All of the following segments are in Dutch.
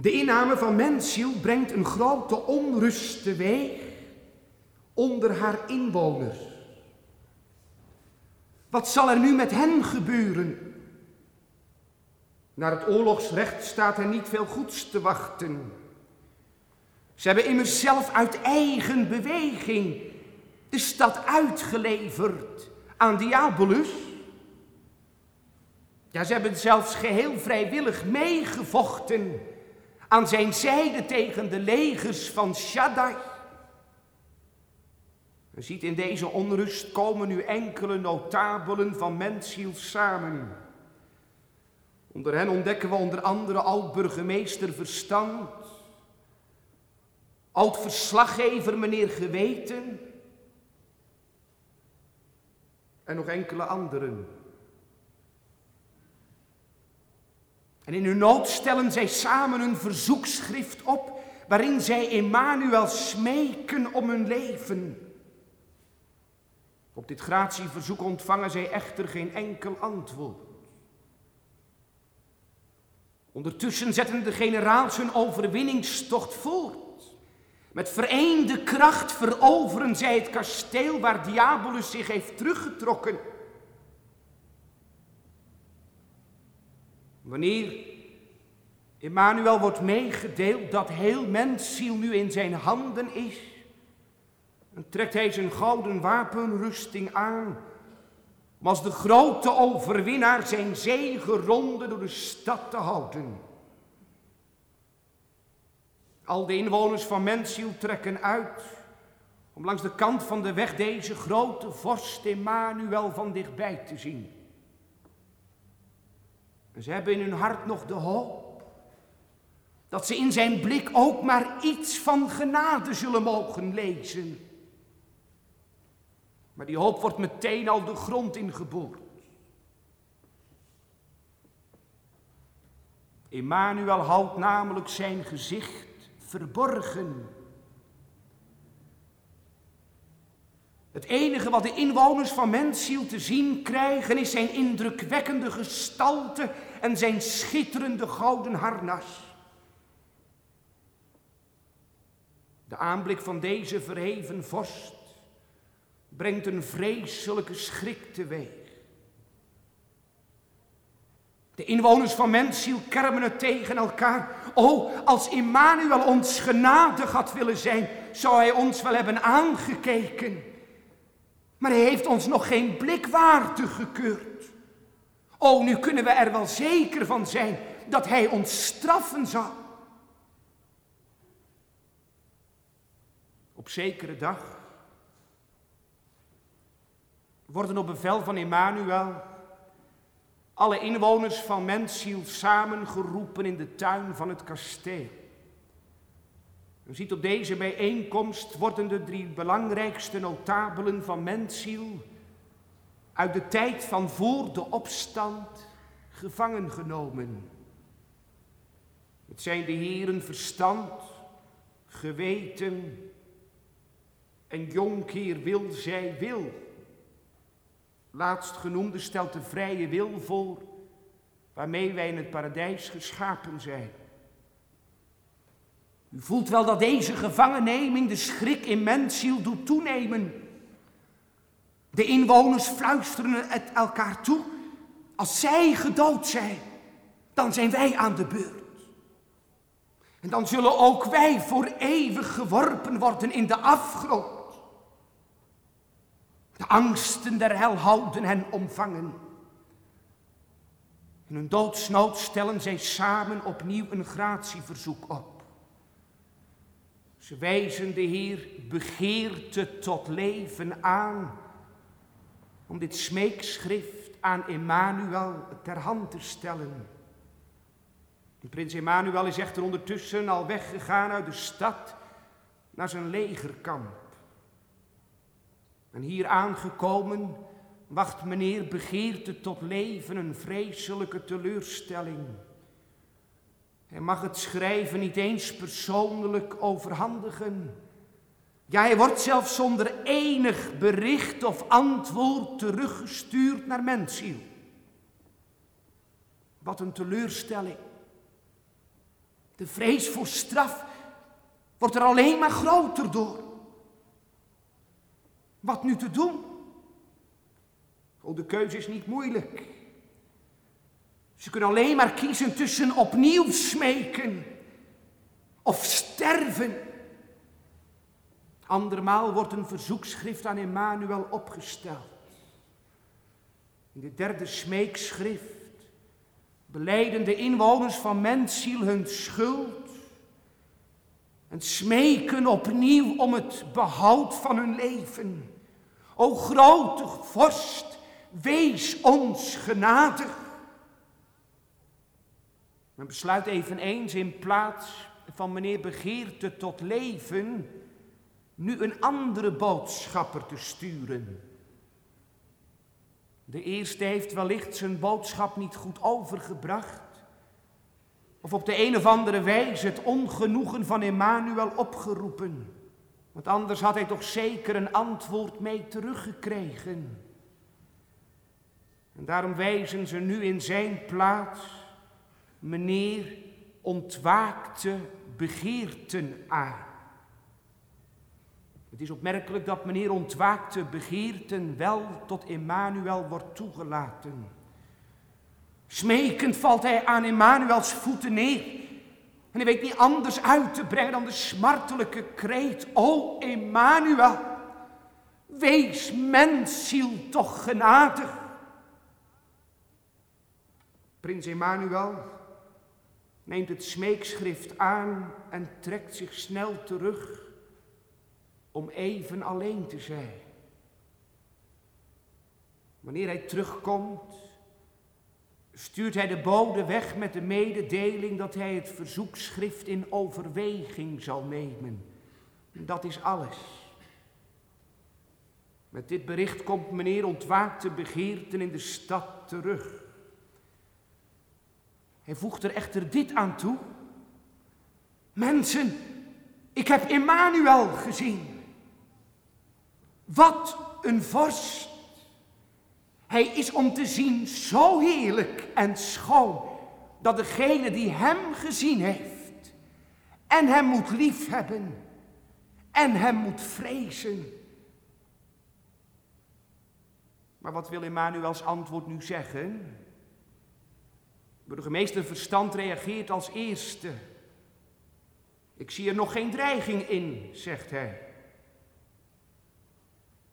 De inname van mensziel brengt een grote onrust teweeg onder haar inwoners. Wat zal er nu met hen gebeuren? Naar het oorlogsrecht staat er niet veel goeds te wachten. Ze hebben immers zelf uit eigen beweging de stad uitgeleverd aan Diabolus. Ja, ze hebben zelfs geheel vrijwillig meegevochten aan zijn zijde tegen de legers van Shaddai. Je ziet in deze onrust komen nu enkele notabelen van mensziel samen. Onder hen ontdekken we onder andere oud-burgemeester Verstand, oud-verslaggever meneer Geweten en nog enkele anderen. En in hun nood stellen zij samen een verzoekschrift op waarin zij Emmanuel smeken om hun leven. Op dit gratieverzoek ontvangen zij echter geen enkel antwoord. Ondertussen zetten de generaals hun overwinningstocht voort. Met vereende kracht veroveren zij het kasteel waar Diabolus zich heeft teruggetrokken. Wanneer Emmanuel wordt meegedeeld dat heel mensziel nu in zijn handen is, dan trekt hij zijn gouden wapenrusting aan, om als de grote overwinnaar zijn zegenronde door de stad te houden. Al de inwoners van Mensziel trekken uit om langs de kant van de weg deze grote vorst Emmanuel van dichtbij te zien. En ze hebben in hun hart nog de hoop dat ze in zijn blik ook maar iets van genade zullen mogen lezen. Maar die hoop wordt meteen al de grond ingeboord. Emmanuel houdt namelijk zijn gezicht verborgen. Het enige wat de inwoners van Mensziel te zien krijgen is zijn indrukwekkende gestalte en zijn schitterende gouden harnas. De aanblik van deze verheven vorst brengt een vreselijke schrik teweeg. De inwoners van Mensziel kermen het tegen elkaar. O, als Immanuel ons genadig had willen zijn, zou hij ons wel hebben aangekeken. Maar hij heeft ons nog geen blik waardig gekeurd. O, nu kunnen we er wel zeker van zijn dat hij ons straffen zal. Op zekere dag worden op bevel van Emmanuel alle inwoners van Mensziel samengeroepen in de tuin van het kasteel. U ziet op deze bijeenkomst worden de drie belangrijkste notabelen van Mensziel uit de tijd van voor de opstand gevangen genomen. Het zijn de heren verstand, geweten en jonkheer wil zij wil. Laatstgenoemde stelt de vrije wil voor waarmee wij in het paradijs geschapen zijn. U voelt wel dat deze gevangenneming de schrik in mensziel doet toenemen. De inwoners fluisteren het elkaar toe. Als zij gedood zijn, dan zijn wij aan de beurt. En dan zullen ook wij voor eeuwig geworpen worden in de afgrond. De angsten der hel houden hen omvangen. In hun doodsnood stellen zij samen opnieuw een gratieverzoek op. Ze wijzen de Heer begeerte tot leven aan om dit smeekschrift aan Emmanuel ter hand te stellen. prins Emmanuel is echter ondertussen al weggegaan uit de stad naar zijn legerkamp. En hier aangekomen wacht meneer begeerte tot leven een vreselijke teleurstelling. Hij mag het schrijven niet eens persoonlijk overhandigen. Ja, hij wordt zelfs zonder enig bericht of antwoord teruggestuurd naar mensziel. Wat een teleurstelling. De vrees voor straf wordt er alleen maar groter door. Wat nu te doen? Oh, de keuze is niet moeilijk. Ze kunnen alleen maar kiezen tussen opnieuw smeken of sterven. Andermaal wordt een verzoekschrift aan Emmanuel opgesteld. In de derde smeekschrift beleiden de inwoners van Mensiel hun schuld en smeken opnieuw om het behoud van hun leven. O grote vorst, wees ons genadig. Men besluit eveneens in plaats van meneer Begeerte tot leven nu een andere boodschapper te sturen. De eerste heeft wellicht zijn boodschap niet goed overgebracht. Of op de een of andere wijze het ongenoegen van Emmanuel opgeroepen. Want anders had hij toch zeker een antwoord mee teruggekregen. En daarom wijzen ze nu in zijn plaats meneer ontwaakte begeerten aan. Het is opmerkelijk dat meneer ontwaakte begeerten wel tot Emmanuel wordt toegelaten. Smekend valt hij aan Emmanuels voeten neer. En hij weet niet anders uit te brengen dan de smartelijke kreet. O Emmanuel, wees mensziel toch genadig. Prins Emmanuel neemt het smeekschrift aan en trekt zich snel terug om even alleen te zijn. Wanneer hij terugkomt, stuurt hij de bode weg met de mededeling dat hij het verzoekschrift in overweging zal nemen. Dat is alles. Met dit bericht komt meneer ontwaakte begeerten in de stad terug. Hij voegt er echter dit aan toe. Mensen, ik heb Emmanuel gezien. Wat een vorst. Hij is om te zien zo heerlijk en schoon dat degene die hem gezien heeft en hem moet liefhebben en hem moet vrezen. Maar wat wil Emmanuels antwoord nu zeggen? Burgemeester Verstand reageert als eerste. Ik zie er nog geen dreiging in, zegt hij.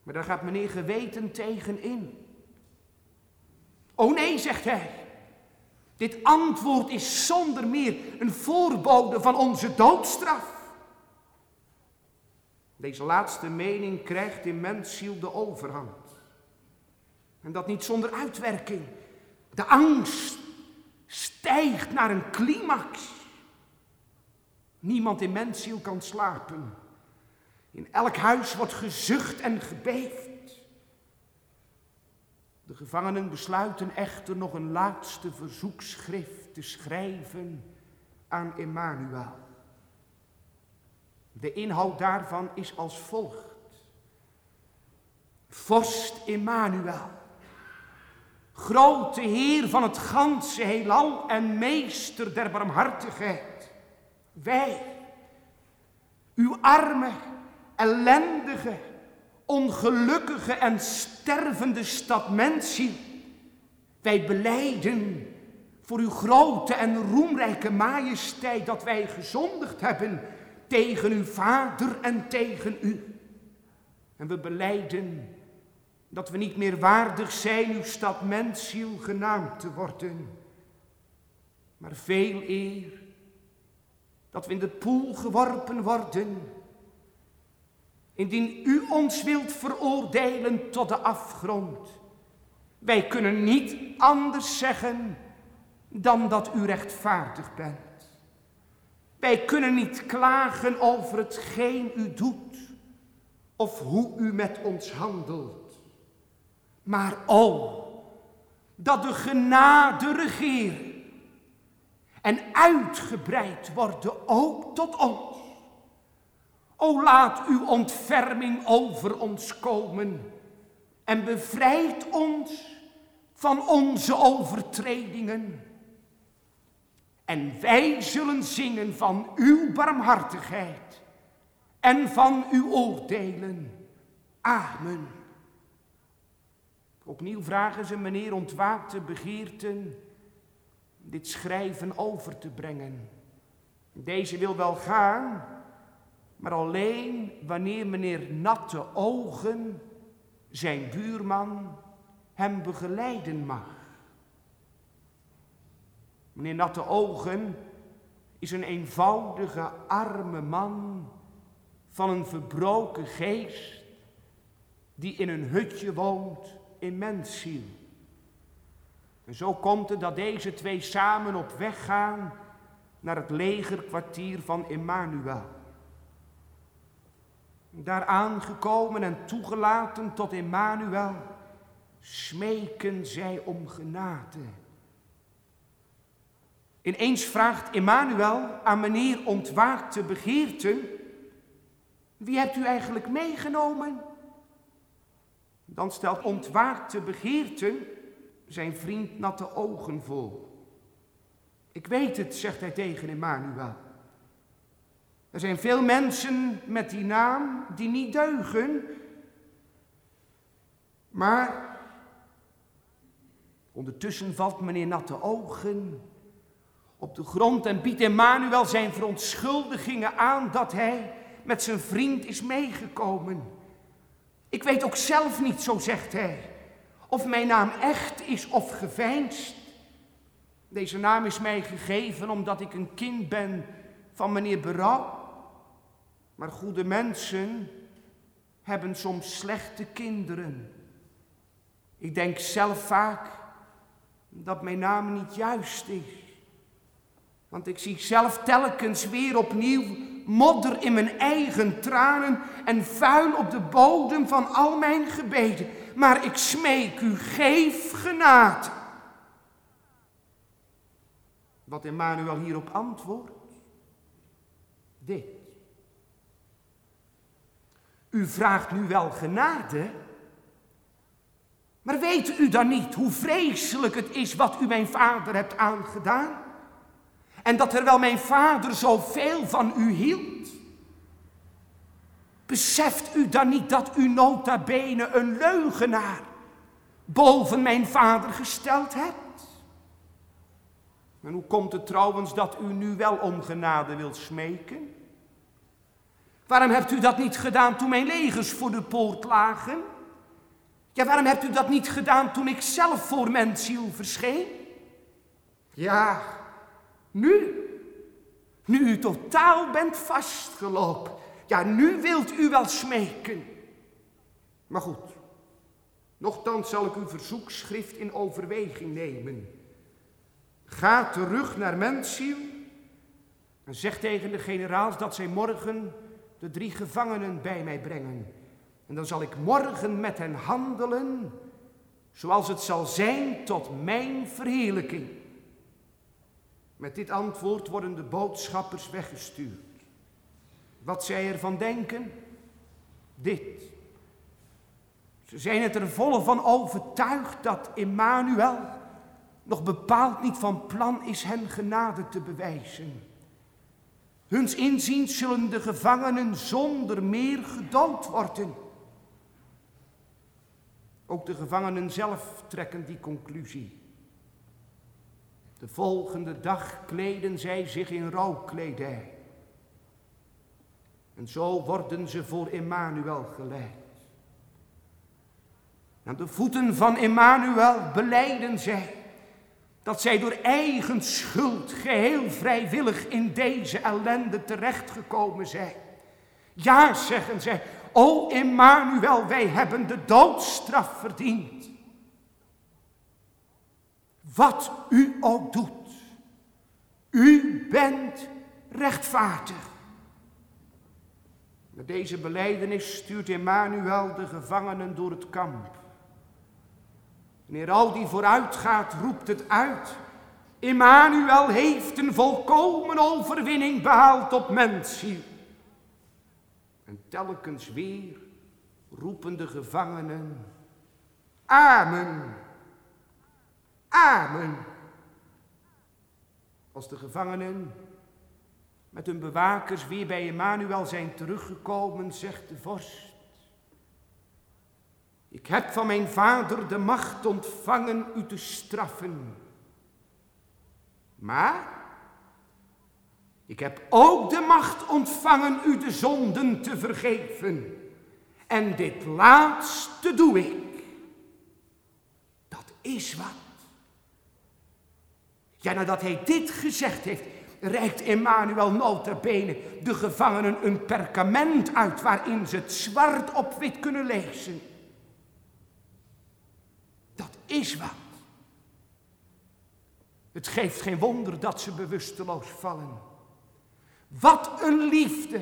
Maar daar gaat meneer geweten tegen in. Oh nee, zegt hij. Dit antwoord is zonder meer een voorbode van onze doodstraf. Deze laatste mening krijgt in mensziel de overhand. En dat niet zonder uitwerking. De angst stijgt naar een climax. Niemand in mensziel kan slapen. In elk huis wordt gezucht en gebeefd. De gevangenen besluiten echter nog een laatste verzoekschrift te schrijven aan Emmanuel. De inhoud daarvan is als volgt. Vorst Emmanuel, grote Heer van het ganse heelal en meester der barmhartigheid, wij, uw arme ellendige, ongelukkige en stervende stad Mensie. Wij beleiden voor uw grote en roemrijke majesteit dat wij gezondigd hebben tegen uw vader en tegen u. En we beleiden dat we niet meer waardig zijn uw stad Mensiel genaamd te worden. Maar veel eer dat we in de poel geworpen worden Indien u ons wilt veroordelen tot de afgrond. Wij kunnen niet anders zeggen dan dat u rechtvaardig bent. Wij kunnen niet klagen over hetgeen u doet of hoe u met ons handelt. Maar o, dat de genade regeert en uitgebreid worden ook tot ons. O laat uw ontferming over ons komen en bevrijd ons van onze overtredingen. En wij zullen zingen van uw barmhartigheid en van uw oordelen. Amen. Opnieuw vragen ze meneer ontwaakte begeerten dit schrijven over te brengen. Deze wil wel gaan, maar alleen wanneer meneer Natte Ogen, zijn buurman, hem begeleiden mag. Meneer Natte Ogen is een eenvoudige, arme man van een verbroken geest die in een hutje woont in mensziel. En zo komt het dat deze twee samen op weg gaan naar het legerkwartier van Emmanuel. Daar aangekomen en toegelaten tot Emmanuel, smeken zij om genade. Ineens vraagt Emmanuel aan meneer ontwaakte begeerten, wie hebt u eigenlijk meegenomen? Dan stelt ontwaakte begeerten zijn vriend natte ogen vol. Ik weet het, zegt hij tegen Emmanuel. Er zijn veel mensen met die naam die niet deugen. Maar ondertussen valt meneer Natte Ogen op de grond en biedt Emmanuel zijn verontschuldigingen aan dat hij met zijn vriend is meegekomen. Ik weet ook zelf niet, zo zegt hij, of mijn naam echt is of geveinsd. Deze naam is mij gegeven omdat ik een kind ben van meneer Berouw. Maar goede mensen hebben soms slechte kinderen. Ik denk zelf vaak dat mijn naam niet juist is. Want ik zie zelf telkens weer opnieuw modder in mijn eigen tranen en vuil op de bodem van al mijn gebeden. Maar ik smeek u, geef genade. Wat Emmanuel hierop antwoordt? Dit. U vraagt nu wel genade, maar weet u dan niet hoe vreselijk het is wat u mijn vader hebt aangedaan? En dat terwijl mijn vader zoveel van u hield, beseft u dan niet dat u nota bene een leugenaar boven mijn vader gesteld hebt? En hoe komt het trouwens dat u nu wel om genade wilt smeken? Waarom hebt u dat niet gedaan toen mijn legers voor de poort lagen? Ja, waarom hebt u dat niet gedaan toen ik zelf voor mijn verscheen? Ja, nu, nu u totaal bent vastgelopen, ja, nu wilt u wel smeken. Maar goed, nochtans zal ik uw verzoekschrift in overweging nemen. Ga terug naar Mensiel en zeg tegen de generaals dat zij morgen de drie gevangenen bij mij brengen. En dan zal ik morgen met hen handelen, zoals het zal zijn tot mijn verheerlijking. Met dit antwoord worden de boodschappers weggestuurd. Wat zij ervan denken? Dit. Ze zijn het er volle van overtuigd dat Emmanuel nog bepaald niet van plan is hen genade te bewijzen. Huns inziens zullen de gevangenen zonder meer gedood worden. Ook de gevangenen zelf trekken die conclusie. De volgende dag kleden zij zich in rouwkledij. En zo worden ze voor Emmanuel geleid. Aan de voeten van Emmanuel beleiden zij dat zij door eigen schuld geheel vrijwillig in deze ellende terechtgekomen zijn. Ja, zeggen zij, o Emmanuel, wij hebben de doodstraf verdiend. Wat u ook doet, u bent rechtvaardig. Met deze beleidenis stuurt Emmanuel de gevangenen door het kamp. Wanneer al die vooruitgaat, roept het uit. Emmanuel heeft een volkomen overwinning behaald op mensen. En telkens weer roepen de gevangenen, Amen, Amen. Als de gevangenen met hun bewakers weer bij Emmanuel zijn teruggekomen, zegt de vorst. Ik heb van mijn vader de macht ontvangen u te straffen. Maar ik heb ook de macht ontvangen u de zonden te vergeven. En dit laatste doe ik. Dat is wat. Ja, nadat hij dit gezegd heeft, reikt Emmanuel nota bene de gevangenen een perkament uit waarin ze het zwart op wit kunnen lezen. Is wat. Het geeft geen wonder dat ze bewusteloos vallen. Wat een liefde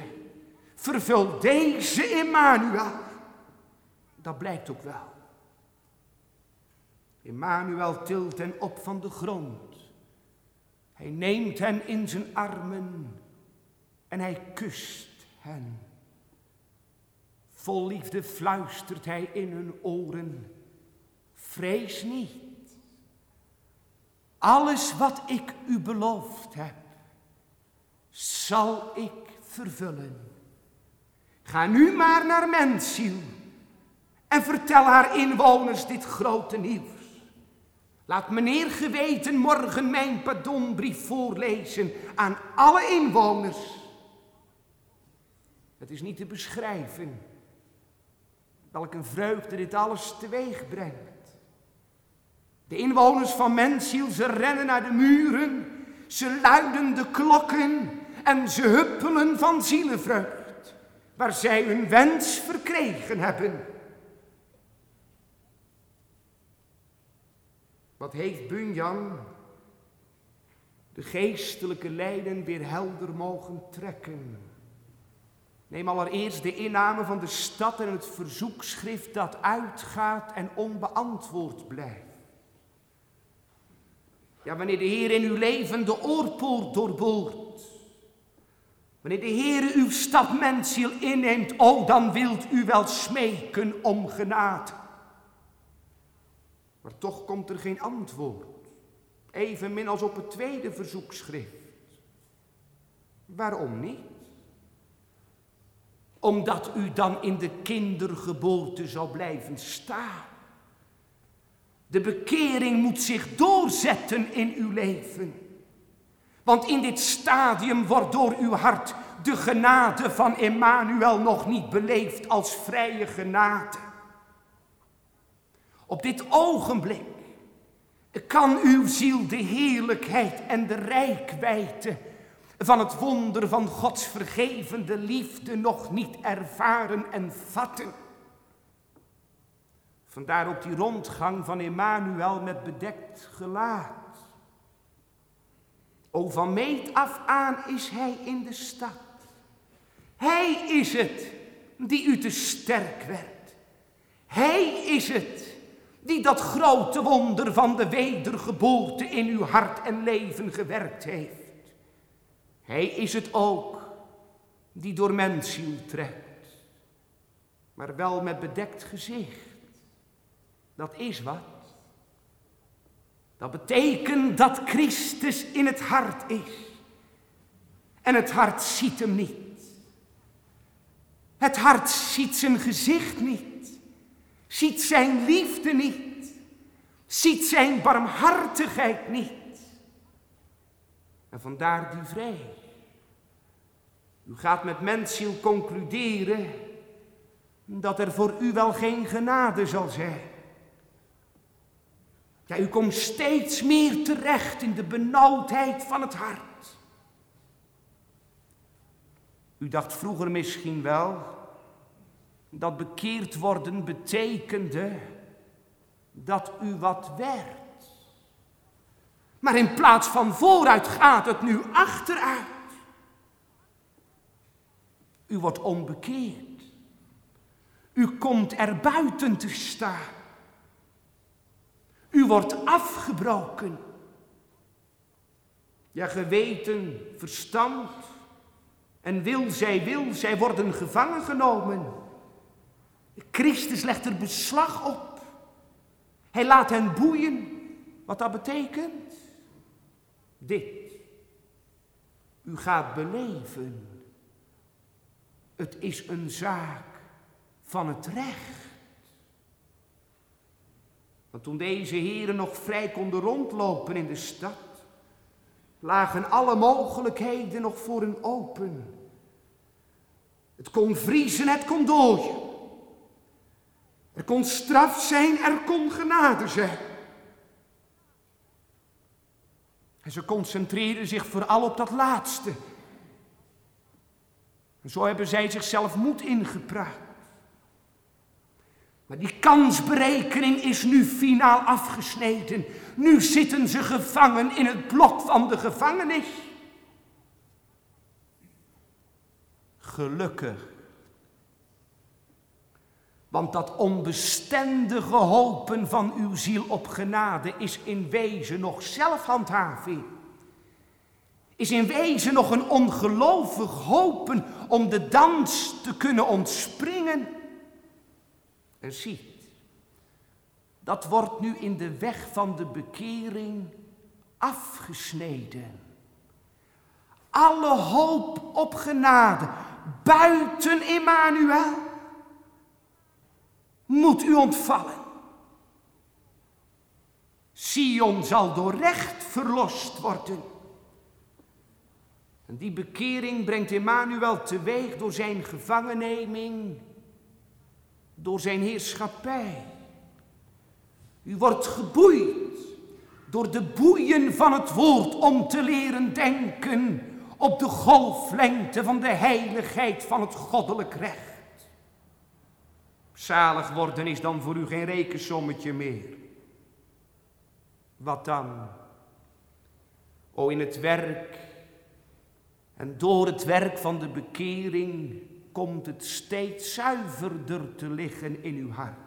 vervult deze Emmanuel. Dat blijkt ook wel. Emmanuel tilt hen op van de grond. Hij neemt hen in zijn armen en hij kust hen. Vol liefde fluistert hij in hun oren. Vrees niet. Alles wat ik u beloofd heb, zal ik vervullen. Ga nu maar naar Mensiel en vertel haar inwoners dit grote nieuws. Laat meneer geweten morgen mijn pardonbrief voorlezen aan alle inwoners. Het is niet te beschrijven welk een vreugde dit alles teweeg brengt. De inwoners van Mensiel, ze rennen naar de muren, ze luiden de klokken en ze huppelen van zielenvreugd, waar zij hun wens verkregen hebben. Wat heeft Bunyan de geestelijke lijden weer helder mogen trekken? Neem allereerst de inname van de stad en het verzoekschrift dat uitgaat en onbeantwoord blijft. Ja, wanneer de Heer in uw leven de oorpoort doorboort, wanneer de Heer uw stad mensziel inneemt, oh, dan wilt u wel smeken om genade. Maar toch komt er geen antwoord. Evenmin als op het tweede verzoekschrift. Waarom niet? Omdat u dan in de kindergeboorte zou blijven staan. De bekering moet zich doorzetten in uw leven. Want in dit stadium wordt door uw hart de genade van Emmanuel nog niet beleefd als vrije genade. Op dit ogenblik kan uw ziel de heerlijkheid en de rijkwijde van het wonder van Gods vergevende liefde nog niet ervaren en vatten. Vandaar ook die rondgang van Emmanuel met bedekt gelaat. O, van meet af aan is hij in de stad. Hij is het die u te sterk werd. Hij is het die dat grote wonder van de wedergeboorte in uw hart en leven gewerkt heeft. Hij is het ook die door mensziel trekt, maar wel met bedekt gezicht. Dat is wat. Dat betekent dat Christus in het hart is. En het hart ziet hem niet. Het hart ziet zijn gezicht niet ziet zijn liefde niet, ziet zijn barmhartigheid niet. En vandaar die vrij. U gaat met mensziel concluderen dat er voor u wel geen genade zal zijn. Ja, u komt steeds meer terecht in de benauwdheid van het hart. U dacht vroeger misschien wel, dat bekeerd worden betekende dat u wat werd. Maar in plaats van vooruit gaat het nu achteruit. U wordt onbekeerd. U komt er buiten te staan. Wordt afgebroken. Ja, geweten, verstand en wil zij wil, zij worden gevangen genomen. Christus legt er beslag op. Hij laat hen boeien. Wat dat betekent? Dit. u gaat beleven. Het is een zaak van het recht. Want toen deze heren nog vrij konden rondlopen in de stad, lagen alle mogelijkheden nog voor hen open. Het kon vriezen, het kon dooien. Er kon straf zijn, er kon genade zijn. En ze concentreerden zich vooral op dat laatste. En zo hebben zij zichzelf moed ingepraat. Die kansberekening is nu finaal afgesneden. Nu zitten ze gevangen in het blok van de gevangenis. Gelukkig. Want dat onbestendige hopen van uw ziel op genade is in wezen nog zelfhandhaving. Is in wezen nog een ongelovig hopen om de dans te kunnen ontspringen. En ziet, dat wordt nu in de weg van de bekering afgesneden. Alle hoop op genade buiten Emmanuel moet u ontvallen. Sion zal door recht verlost worden. En die bekering brengt Emmanuel teweeg door zijn gevangenneming, door zijn heerschappij. U wordt geboeid door de boeien van het woord om te leren denken op de golflengte van de heiligheid van het goddelijk recht. Zalig worden is dan voor u geen rekensommetje meer. Wat dan? O, in het werk en door het werk van de bekering komt het steeds zuiverder te liggen in uw hart.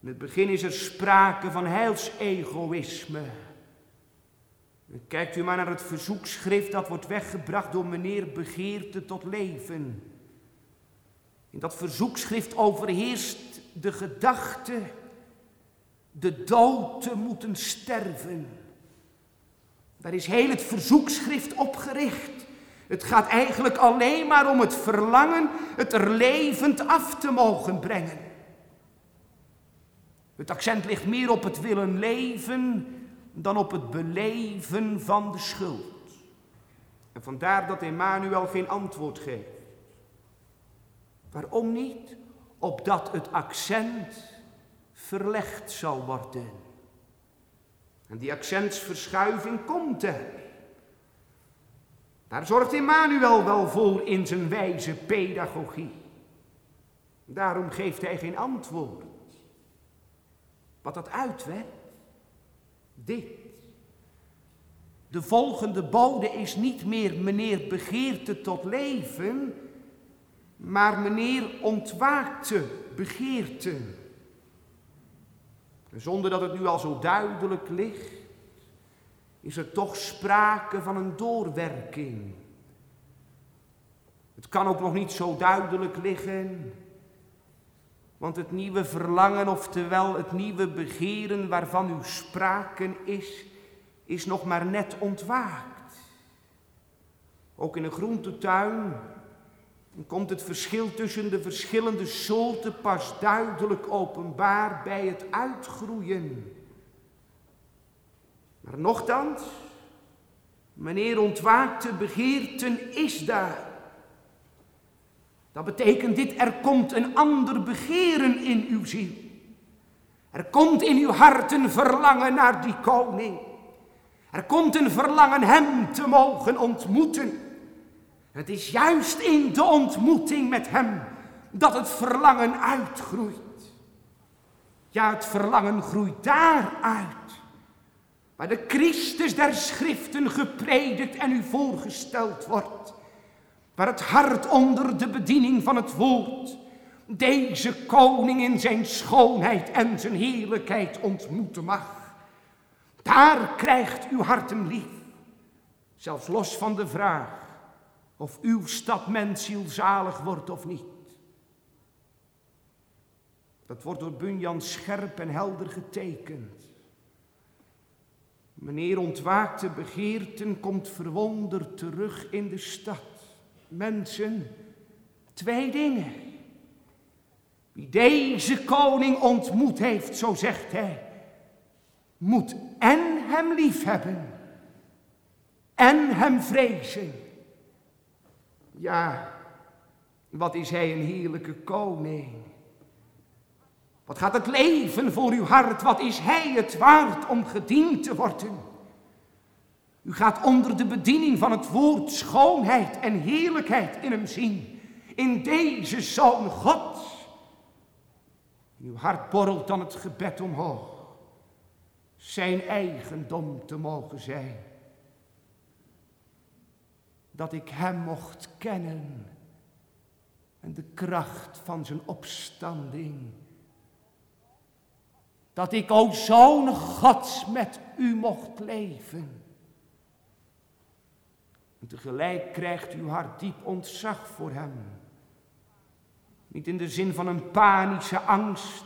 In het begin is er sprake van heilsegoïsme. Kijkt u maar naar het verzoekschrift dat wordt weggebracht door meneer Begeerte tot leven. In dat verzoekschrift overheerst de gedachte de dood te moeten sterven. Daar is heel het verzoekschrift op gericht. Het gaat eigenlijk alleen maar om het verlangen het er levend af te mogen brengen. Het accent ligt meer op het willen leven dan op het beleven van de schuld. En vandaar dat Emmanuel geen antwoord geeft. Waarom niet? Opdat het accent verlegd zal worden. En die accentsverschuiving komt er. Daar zorgt Emmanuel wel voor in zijn wijze pedagogie. Daarom geeft hij geen antwoord. Wat dat uitwerkt, dit. De volgende bode is niet meer meneer begeerte tot leven, maar meneer ontwaakte begeerte. Zonder dat het nu al zo duidelijk ligt, is er toch sprake van een doorwerking. Het kan ook nog niet zo duidelijk liggen, want het nieuwe verlangen, oftewel het nieuwe begeren waarvan u spraken is, is nog maar net ontwaakt. Ook in een groentetuin komt het verschil tussen de verschillende soorten pas duidelijk openbaar bij het uitgroeien. Maar nochtans, meneer ontwaakte begeerten is daar. Dat betekent dit, er komt een ander begeren in uw ziel. Er komt in uw hart een verlangen naar die koning. Er komt een verlangen hem te mogen ontmoeten. Het is juist in de ontmoeting met Hem dat het verlangen uitgroeit. Ja, het verlangen groeit daaruit. Waar de Christus der Schriften gepredikt en u voorgesteld wordt. Waar het hart onder de bediening van het woord deze koning in zijn schoonheid en zijn heerlijkheid ontmoeten mag. Daar krijgt uw hart hem lief. Zelfs los van de vraag of uw stad mensziel zalig wordt of niet. Dat wordt door Bunyan scherp en helder getekend. Meneer ontwaakte begeerten komt verwonderd terug in de stad. Mensen, twee dingen. Wie deze koning ontmoet heeft, zo zegt hij, moet en hem liefhebben en hem vrezen. Ja, wat is hij een heerlijke koning. Wat gaat het leven voor uw hart? Wat is hij het waard om gediend te worden? U gaat onder de bediening van het woord schoonheid en heerlijkheid in hem zien. In deze Zoon Gods. In uw hart borrelt dan het gebed omhoog. Zijn eigendom te mogen zijn. Dat ik hem mocht kennen. En de kracht van zijn opstanding dat ik, o Zoon Gods, met u mocht leven. En tegelijk krijgt uw hart diep ontzag voor hem. Niet in de zin van een panische angst,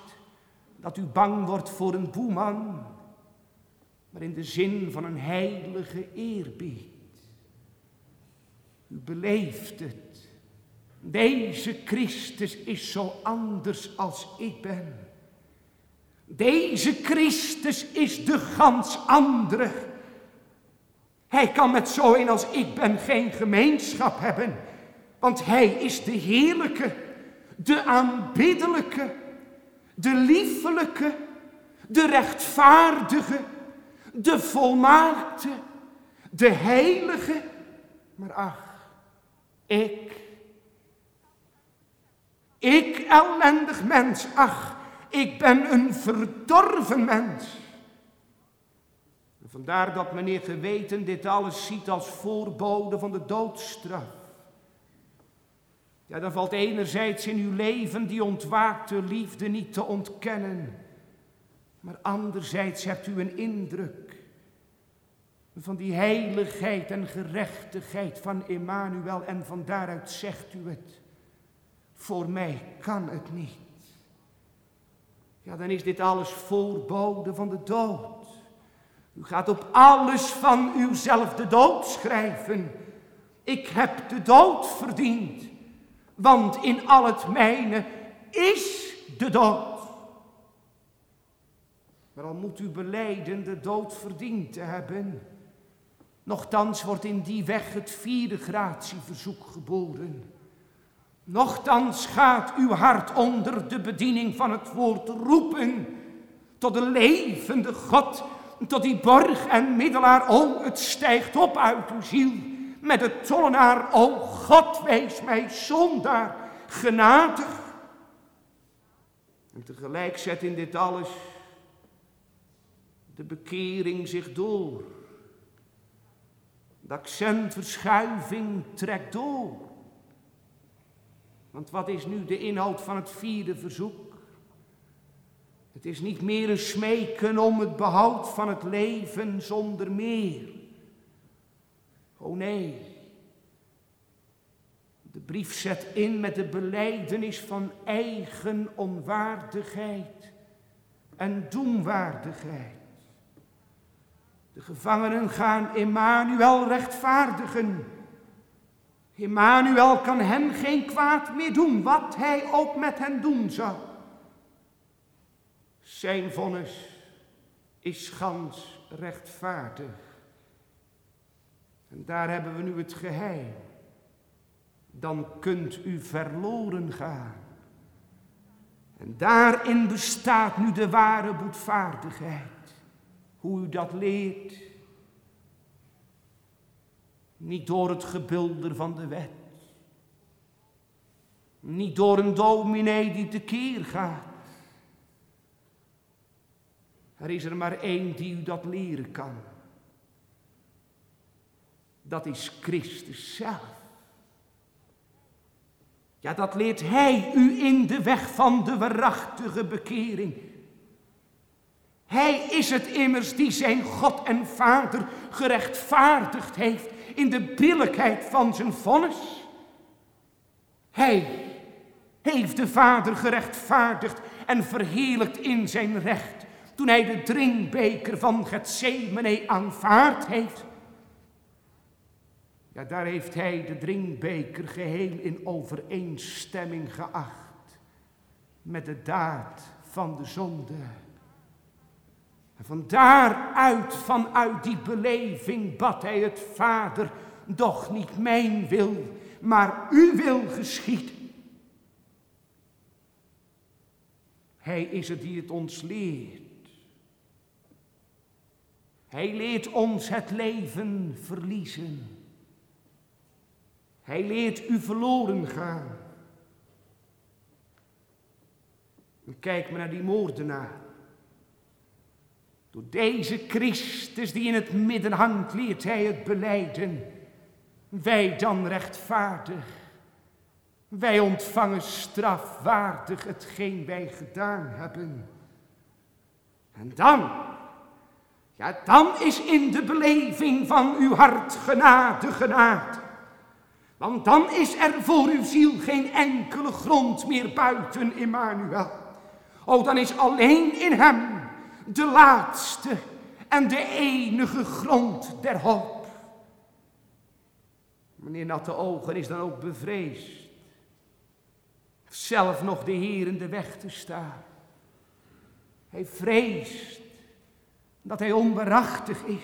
dat u bang wordt voor een boeman, maar in de zin van een heilige eerbied. U beleeft het. Deze Christus is zo anders als ik ben. Deze Christus is de gans andere. Hij kan met zo een als ik ben geen gemeenschap hebben, want hij is de heerlijke, de aanbiddelijke, de liefelijke, de rechtvaardige, de volmaakte, de heilige. Maar ach, ik, ik ellendig mens, ach, ik ben een verdorven mens. vandaar dat meneer geweten dit alles ziet als voorbode van de doodstraf. Ja, dan valt enerzijds in uw leven die ontwaakte liefde niet te ontkennen. Maar anderzijds hebt u een indruk van die heiligheid en gerechtigheid van Emmanuel en van daaruit zegt u het. Voor mij kan het niet. Ja, dan is dit alles voorbode van de dood. U gaat op alles van uzelf de dood schrijven. Ik heb de dood verdiend, want in al het mijne is de dood. Maar al moet u beleiden de dood verdiend te hebben. Nochtans wordt in die weg het vierde gratieverzoek geboren. Nochtans gaat uw hart onder de bediening van het woord roepen tot de levende God, tot die borg en middelaar. O, het stijgt op uit uw ziel met de tollenaar. O, God, wees mij zondaar genadig. En tegelijk zet in dit alles de bekering zich door. De accentverschuiving trekt door. Want wat is nu de inhoud van het vierde verzoek? Het is niet meer een smeken om het behoud van het leven zonder meer. Oh nee. De brief zet in met de beleidenis van eigen onwaardigheid en doemwaardigheid. De gevangenen gaan Emmanuel rechtvaardigen Emmanuel kan hen geen kwaad meer doen, wat hij ook met hen doen zou. Zijn vonnis is gans rechtvaardig. En daar hebben we nu het geheim. Dan kunt u verloren gaan. En daarin bestaat nu de ware boetvaardigheid. Hoe u dat leert, niet door het gebulder van de wet. Niet door een dominee die tekeer gaat. Er is er maar één die u dat leren kan. Dat is Christus zelf. Ja, dat leert Hij u in de weg van de waarachtige bekering. Hij is het immers die zijn God en Vader gerechtvaardigd heeft in de billijkheid van zijn vonnis. Hij heeft de Vader gerechtvaardigd en verheerlijkt in zijn recht toen hij de drinkbeker van Gethsemane aanvaard heeft. Ja, daar heeft hij de drinkbeker geheel in overeenstemming geacht met de daad van de zonde. En van daaruit, vanuit die beleving, bad hij het Vader, doch niet mijn wil, maar uw wil geschiet. Hij is het die het ons leert. Hij leert ons het leven verliezen. Hij leert u verloren gaan. Kijk maar naar die moordenaar. Door deze Christus die in het midden hangt, leert hij het beleiden. Wij dan rechtvaardig. Wij ontvangen strafwaardig hetgeen wij gedaan hebben. En dan, ja dan is in de beleving van uw hart genade genade. Want dan is er voor uw ziel geen enkele grond meer buiten Immanuel. O, dan is alleen in hem de laatste en de enige grond der hoop. Meneer Natte Ogen is dan ook bevreesd. Zelf nog de Heer in de weg te staan. Hij vreest dat hij onberachtig is.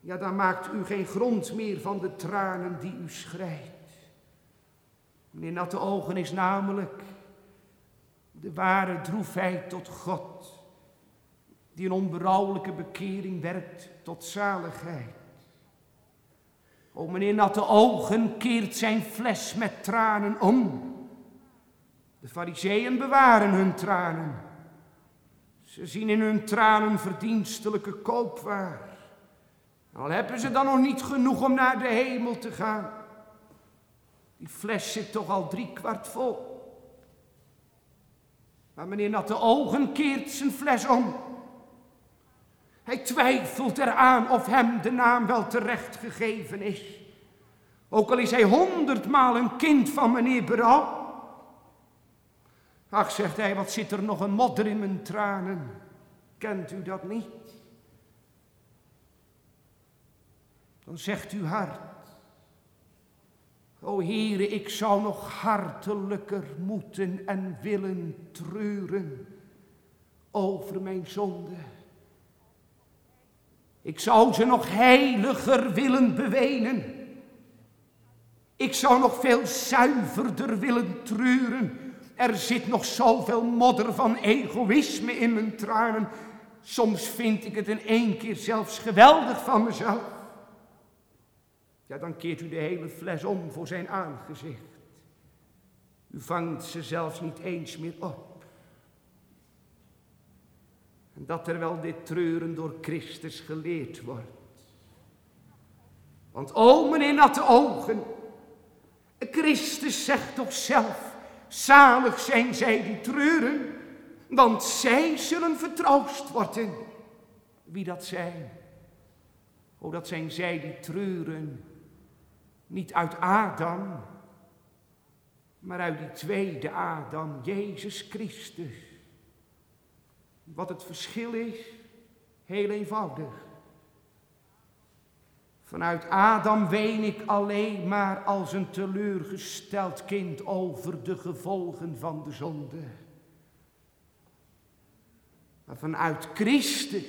Ja, dan maakt u geen grond meer van de tranen die u schrijft. Meneer Natte Ogen is namelijk de ware droefheid tot God die een onberouwelijke bekering werkt tot zaligheid. O meneer Natte Ogen keert zijn fles met tranen om. De fariseeën bewaren hun tranen. Ze zien in hun tranen verdienstelijke koopwaar. Al hebben ze dan nog niet genoeg om naar de hemel te gaan. Die fles zit toch al drie kwart vol. Maar meneer Natte Ogen keert zijn fles om. Hij twijfelt eraan of hem de naam wel terecht gegeven is. Ook al is hij honderdmaal een kind van meneer Berouw. Ach, zegt hij, wat zit er nog een modder in mijn tranen. Kent u dat niet? Dan zegt uw hart. O Heere, ik zou nog hartelijker moeten en willen treuren over mijn zonde. Ik zou ze nog heiliger willen bewenen. Ik zou nog veel zuiverder willen treuren. Er zit nog zoveel modder van egoïsme in mijn tranen. Soms vind ik het in één keer zelfs geweldig van mezelf. Ja, dan keert u de hele fles om voor zijn aangezicht. U vangt ze zelfs niet eens meer op. En dat terwijl dit treuren door Christus geleerd wordt. Want o meneer natte ogen, Christus zegt toch zelf, zalig zijn zij die treuren, want zij zullen vertroost worden. Wie dat zijn? O, dat zijn zij die treuren, niet uit Adam, maar uit die tweede Adam, Jezus Christus. Wat het verschil is, heel eenvoudig. Vanuit Adam ween ik alleen maar als een teleurgesteld kind over de gevolgen van de zonde. Maar vanuit Christus,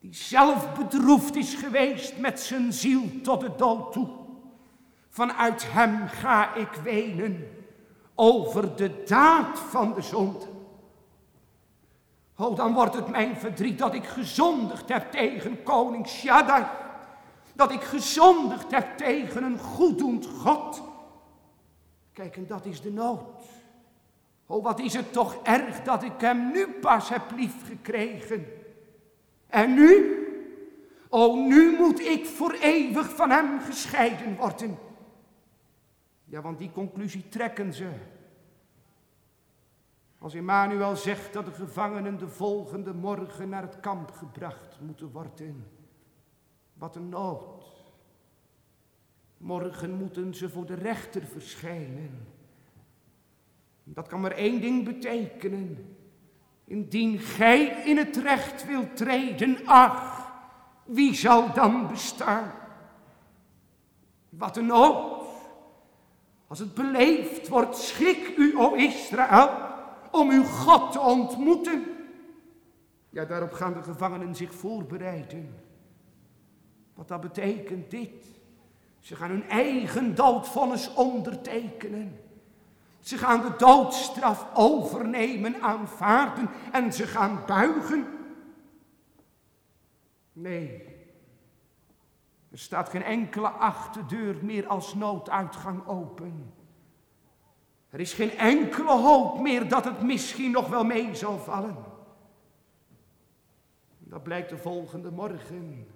die zelf bedroefd is geweest met zijn ziel tot de dood toe. Vanuit hem ga ik wenen over de daad van de zonde. Oh, dan wordt het mijn verdriet dat ik gezondigd heb tegen koning Shaddai. Dat ik gezondigd heb tegen een goeddoend God. Kijk, en dat is de nood. Oh, wat is het toch erg dat ik hem nu pas heb liefgekregen. En nu? Oh, nu moet ik voor eeuwig van hem gescheiden worden. Ja, want die conclusie trekken ze. Als Emmanuel zegt dat de gevangenen de volgende morgen naar het kamp gebracht moeten worden. Wat een nood. Morgen moeten ze voor de rechter verschijnen. Dat kan maar één ding betekenen. Indien gij in het recht wilt treden, ach, wie zal dan bestaan? Wat een nood. Als het beleefd wordt, schik u, o Israël, om uw God te ontmoeten. Ja, daarop gaan de gevangenen zich voorbereiden. Wat dat betekent dit. Ze gaan hun eigen doodvonnis ondertekenen. Ze gaan de doodstraf overnemen, aanvaarden en ze gaan buigen. Nee, er staat geen enkele achterdeur meer als nooduitgang open. Er is geen enkele hoop meer dat het misschien nog wel mee zal vallen. Dat blijkt de volgende morgen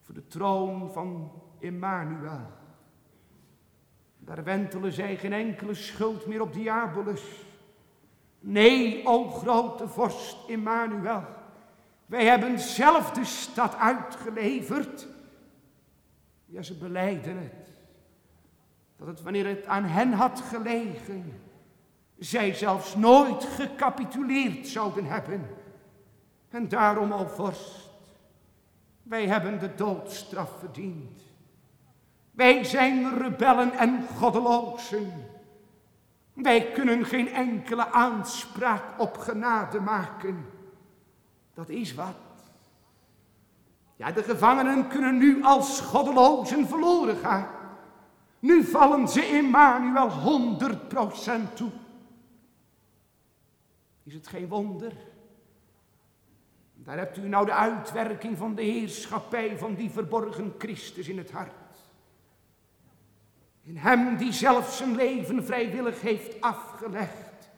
voor de troon van Emmanuel. Daar wentelen zij geen enkele schuld meer op diabolus. Nee, o grote vorst Emmanuel, wij hebben zelf de stad uitgeleverd. Ja, ze beleiden het. Dat het wanneer het aan hen had gelegen, zij zelfs nooit gecapituleerd zouden hebben. En daarom, o vorst, wij hebben de doodstraf verdiend. Wij zijn rebellen en goddelozen. Wij kunnen geen enkele aanspraak op genade maken. Dat is wat. Ja, de gevangenen kunnen nu als goddelozen verloren gaan. Nu vallen ze Emmanuel 100% toe. Is het geen wonder? Daar hebt u nou de uitwerking van de heerschappij van die verborgen Christus in het hart. In hem die zelf zijn leven vrijwillig heeft afgelegd,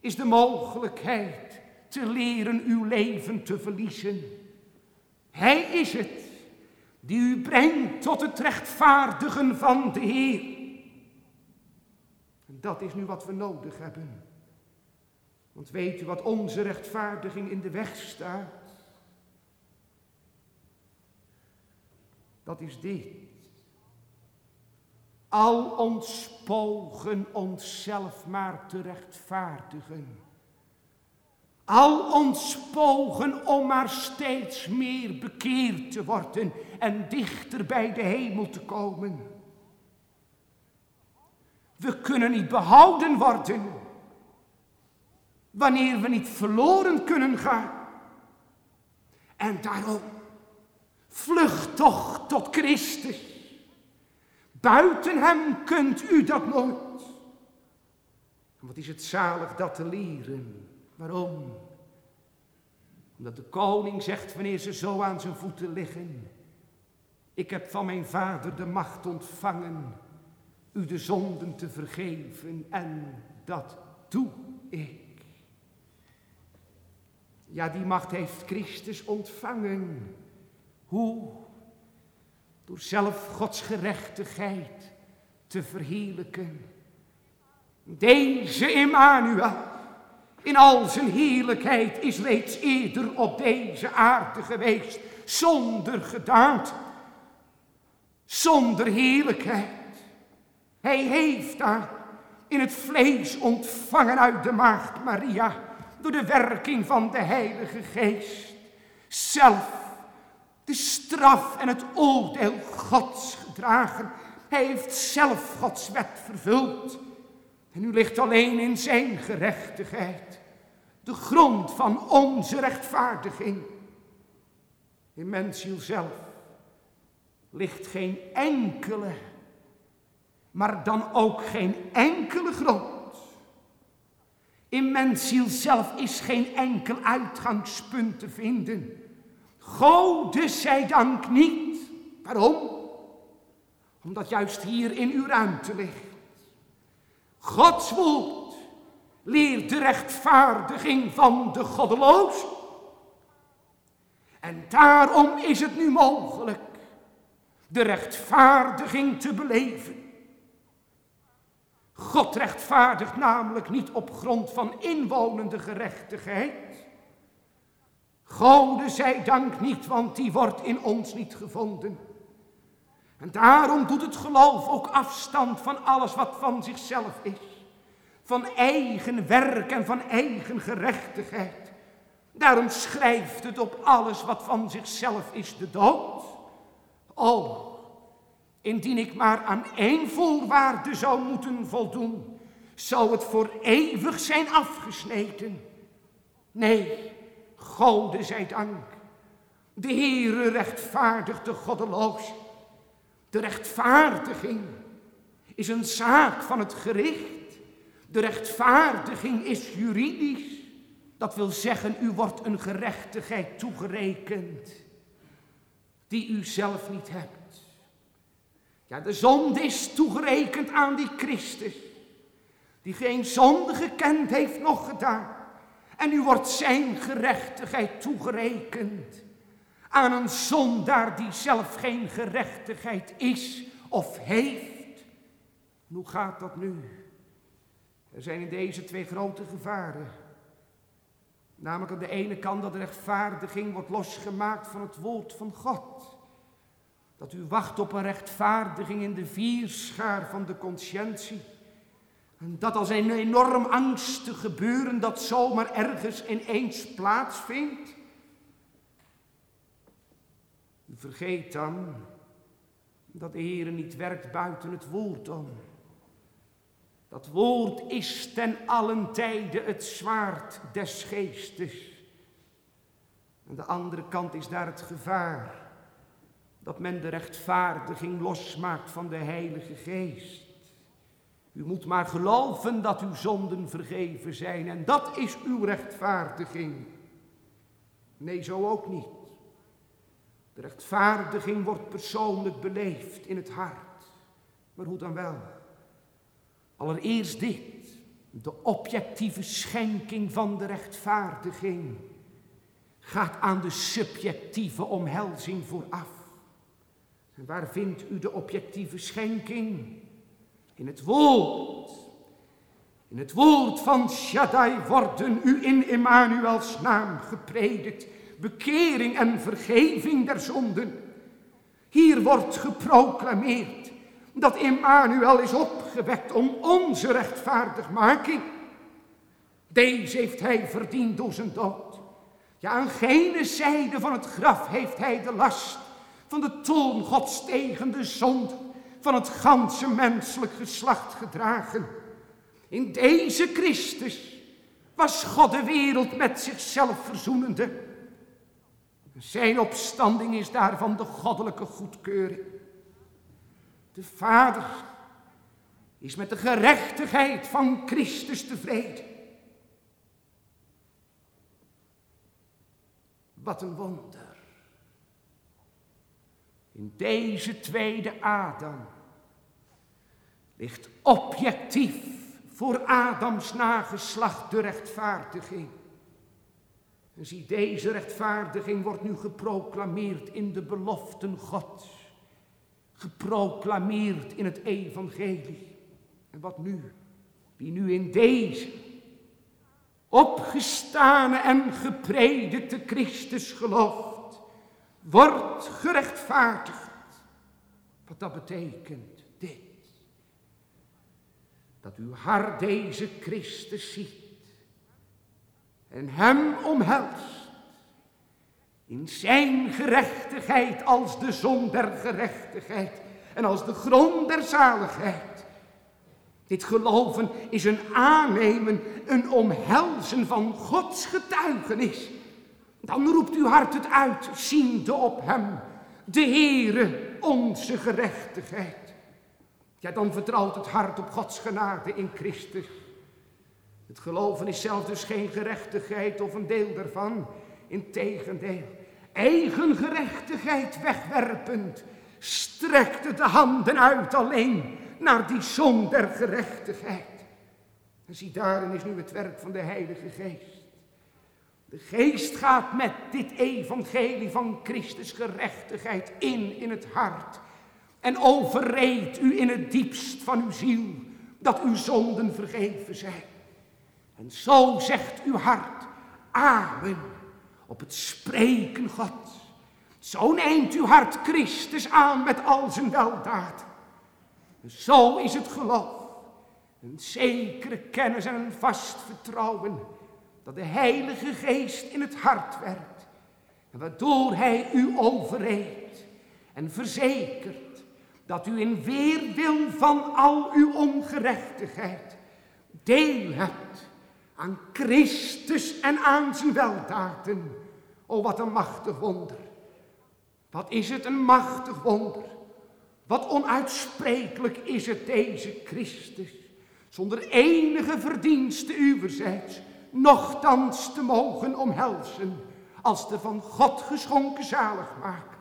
is de mogelijkheid te leren uw leven te verliezen. Hij is het die u brengt tot het rechtvaardigen van de Heer. En dat is nu wat we nodig hebben. Want weet u wat onze rechtvaardiging in de weg staat? Dat is dit. Al ons pogen onszelf maar te rechtvaardigen. Al ons pogen om maar steeds meer bekeerd te worden en dichter bij de hemel te komen. We kunnen niet behouden worden wanneer we niet verloren kunnen gaan. En daarom, vlucht toch tot Christus. Buiten hem kunt u dat nooit. En wat is het zalig dat te leren? Waarom? Omdat de koning zegt wanneer ze zo aan zijn voeten liggen. Ik heb van mijn vader de macht ontvangen u de zonden te vergeven en dat doe ik. Ja, die macht heeft Christus ontvangen. Hoe? Door zelf Gods gerechtigheid te verheerlijken. Deze Emmanuel in al zijn heerlijkheid is reeds eerder op deze aarde geweest, zonder gedaante, zonder heerlijkheid. Hij heeft daar in het vlees ontvangen uit de maagd Maria door de werking van de Heilige Geest. Zelf de straf en het oordeel Gods gedragen. Hij heeft zelf Gods wet vervuld. En u ligt alleen in zijn gerechtigheid. De grond van onze rechtvaardiging. In mensziel zelf ligt geen enkele, maar dan ook geen enkele grond in mensziel zelf is geen enkel uitgangspunt te vinden. Gode zij dank niet. Waarom? Omdat juist hier in uw ruimte ligt. Gods woord leert de rechtvaardiging van de goddeloos. En daarom is het nu mogelijk de rechtvaardiging te beleven God rechtvaardigt namelijk niet op grond van inwonende gerechtigheid. Gode zij dank niet, want die wordt in ons niet gevonden. En daarom doet het geloof ook afstand van alles wat van zichzelf is. van eigen werk en van eigen gerechtigheid. Daarom schrijft het op alles wat van zichzelf is de dood. O, indien ik maar aan één voorwaarde zou moeten voldoen, zou het voor eeuwig zijn afgesneden. Nee, Gode zij dank. De Heere rechtvaardigt de goddeloos. De rechtvaardiging is een zaak van het gericht. De rechtvaardiging is juridisch. Dat wil zeggen, u wordt een gerechtigheid toegerekend die u zelf niet hebt. Ja, de zonde is toegerekend aan die Christus, die geen zonde gekend heeft nog gedaan. En u wordt zijn gerechtigheid toegerekend aan een zondaar die zelf geen gerechtigheid is of heeft. hoe gaat dat nu? Er zijn in deze twee grote gevaren. Namelijk aan de ene kant dat de rechtvaardiging wordt losgemaakt van het woord van God. Dat u wacht op een rechtvaardiging in de vierschaar van de conscientie. En dat als een enorm angstig gebeuren dat zomaar ergens ineens plaatsvindt. Vergeet dan dat de Heer niet werkt buiten het woord om. Dat woord is ten allen tijde het zwaard des geestes. Aan de andere kant is daar het gevaar dat men de rechtvaardiging losmaakt van de Heilige Geest. U moet maar geloven dat uw zonden vergeven zijn en dat is uw rechtvaardiging. Nee, zo ook niet. De rechtvaardiging wordt persoonlijk beleefd in het hart. Maar hoe dan wel? Allereerst dit, de objectieve schenking van de rechtvaardiging gaat aan de subjectieve omhelzing vooraf. En waar vindt u de objectieve schenking? In het woord. In het woord van Shaddai worden u in Emmanuels naam gepredikt. Bekering en vergeving der zonden. Hier wordt geproclameerd dat Emmanuel is opgewekt om onze rechtvaardigmaking. Deze heeft hij verdiend door zijn dood. Ja, aan gene zijde van het graf heeft hij de last van de toon Gods tegen de zonde van het ganse menselijk geslacht gedragen. In deze Christus was God de wereld met zichzelf verzoenende. Zijn opstanding is daarvan de goddelijke goedkeuring. De Vader is met de gerechtigheid van Christus tevreden. Wat een wonder. In deze tweede Adam ligt objectief voor Adams nageslacht de rechtvaardiging. En zie, deze rechtvaardiging wordt nu geproclameerd in de beloften Gods geproclameerd in het evangelie. En wat nu? Wie nu in deze opgestane en gepredikte Christus gelooft, wordt gerechtvaardigd. Wat dat betekent, dit. Dat uw hart deze Christus ziet en hem omhelst in zijn gerechtigheid als de zon der gerechtigheid en als de grond der zaligheid. Dit geloven is een aannemen, een omhelzen van Gods getuigenis. Dan roept uw hart het uit, ziende op hem, de Heere, onze gerechtigheid. Ja, dan vertrouwt het hart op Gods genade in Christus. Het geloven is zelf dus geen gerechtigheid of een deel daarvan. Integendeel, eigen gerechtigheid wegwerpend, strekte de handen uit alleen naar die zon der gerechtigheid. En zie, daarin is nu het werk van de Heilige Geest. De Geest gaat met dit evangelie van Christus gerechtigheid in in het hart en overreed u in het diepst van uw ziel dat uw zonden vergeven zijn. En zo zegt uw hart, Amen op het spreken God. Zo neemt uw hart Christus aan met al zijn weldaad. Zo is het geloof Een zekere kennis en een vast vertrouwen dat de Heilige Geest in het hart werkt. Waardoor Hij u overreedt en verzekert dat u in weerwil van al uw ongerechtigheid deel hebt aan Christus en aan zijn weldaden. O, wat een machtig wonder. Wat is het een machtig wonder. Wat onuitsprekelijk is het deze Christus, zonder enige verdienste uwerzijds, nochtans te mogen omhelzen, als de van God geschonken zaligmaker.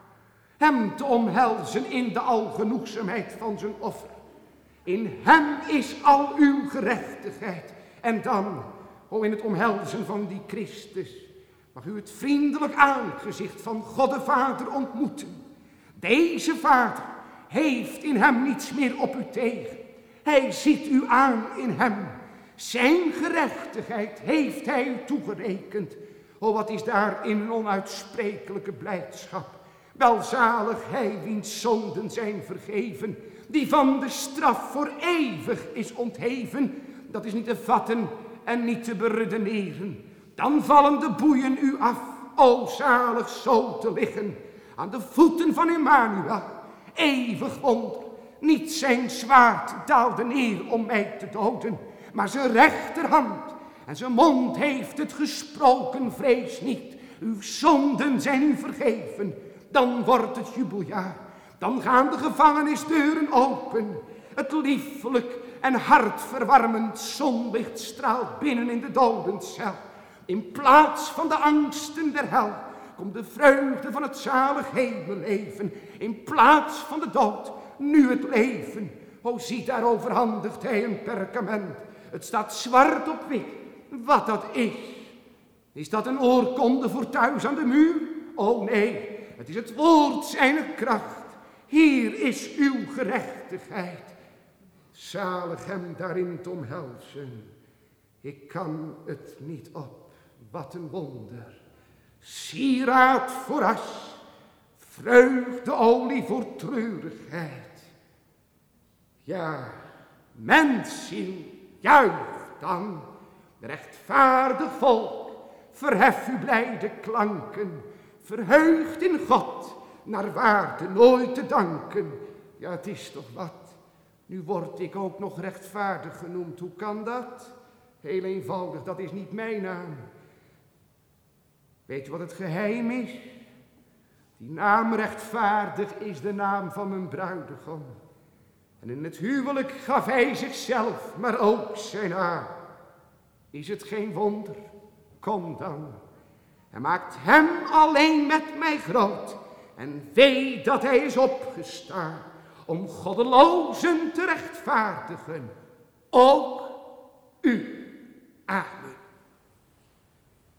Hem te omhelzen in de algenoegzaamheid van zijn offer. In hem is al uw gerechtigheid. En dan, in het omhelzen van die Christus, mag u het vriendelijk aangezicht van God de Vader ontmoeten. Deze Vader heeft in hem niets meer op u tegen. Hij ziet u aan in hem. Zijn gerechtigheid heeft hij u toegerekend. O, wat is daar in een onuitsprekelijke blijdschap. Welzalig hij wiens zonden zijn vergeven, die van de straf voor eeuwig is ontheven. Dat is niet te vatten en niet te beredeneren. Dan vallen de boeien u af, o zalig zo te liggen, aan de voeten van Emmanuel. Eeuwig wonder, niet zijn zwaard daalde neer om mij te doden, maar zijn rechterhand en zijn mond heeft het gesproken, vrees niet. Uw zonden zijn u vergeven, dan wordt het jubeljaar. Dan gaan de gevangenisdeuren open. Het liefelijk en hartverwarmend zonlicht straalt binnen in de dodencel. In plaats van de angsten der hel komt de vreugde van het zalig hemelleven. In plaats van de dood, nu het leven. O, zie daar overhandigt hij een perkament. Het staat zwart op wit, wat dat is. Is dat een oorkonde voor thuis aan de muur? O nee, het is het woord zijner kracht. Hier is uw gerechtigheid. Zalig hem daarin te omhelzen. Ik kan het niet op. Wat een wonder. Sieraad voor as. Vreugdeolie voor treurigheid. Ja, mensen, juich dan. Rechtvaardig volk, verhef uw blijde klanken. Verheugd in God, naar waarde nooit te danken. Ja, het is toch wat. Nu word ik ook nog rechtvaardig genoemd. Hoe kan dat? Heel eenvoudig, dat is niet mijn naam. Weet je wat het geheim is? Die naam rechtvaardig is de naam van mijn bruidegom. En in het huwelijk gaf hij zichzelf, maar ook zijn haar. Is het geen wonder? Kom dan. En maakt hem alleen met mij groot. En weet dat hij is opgestaan om goddelozen te rechtvaardigen. Ook u. Amen.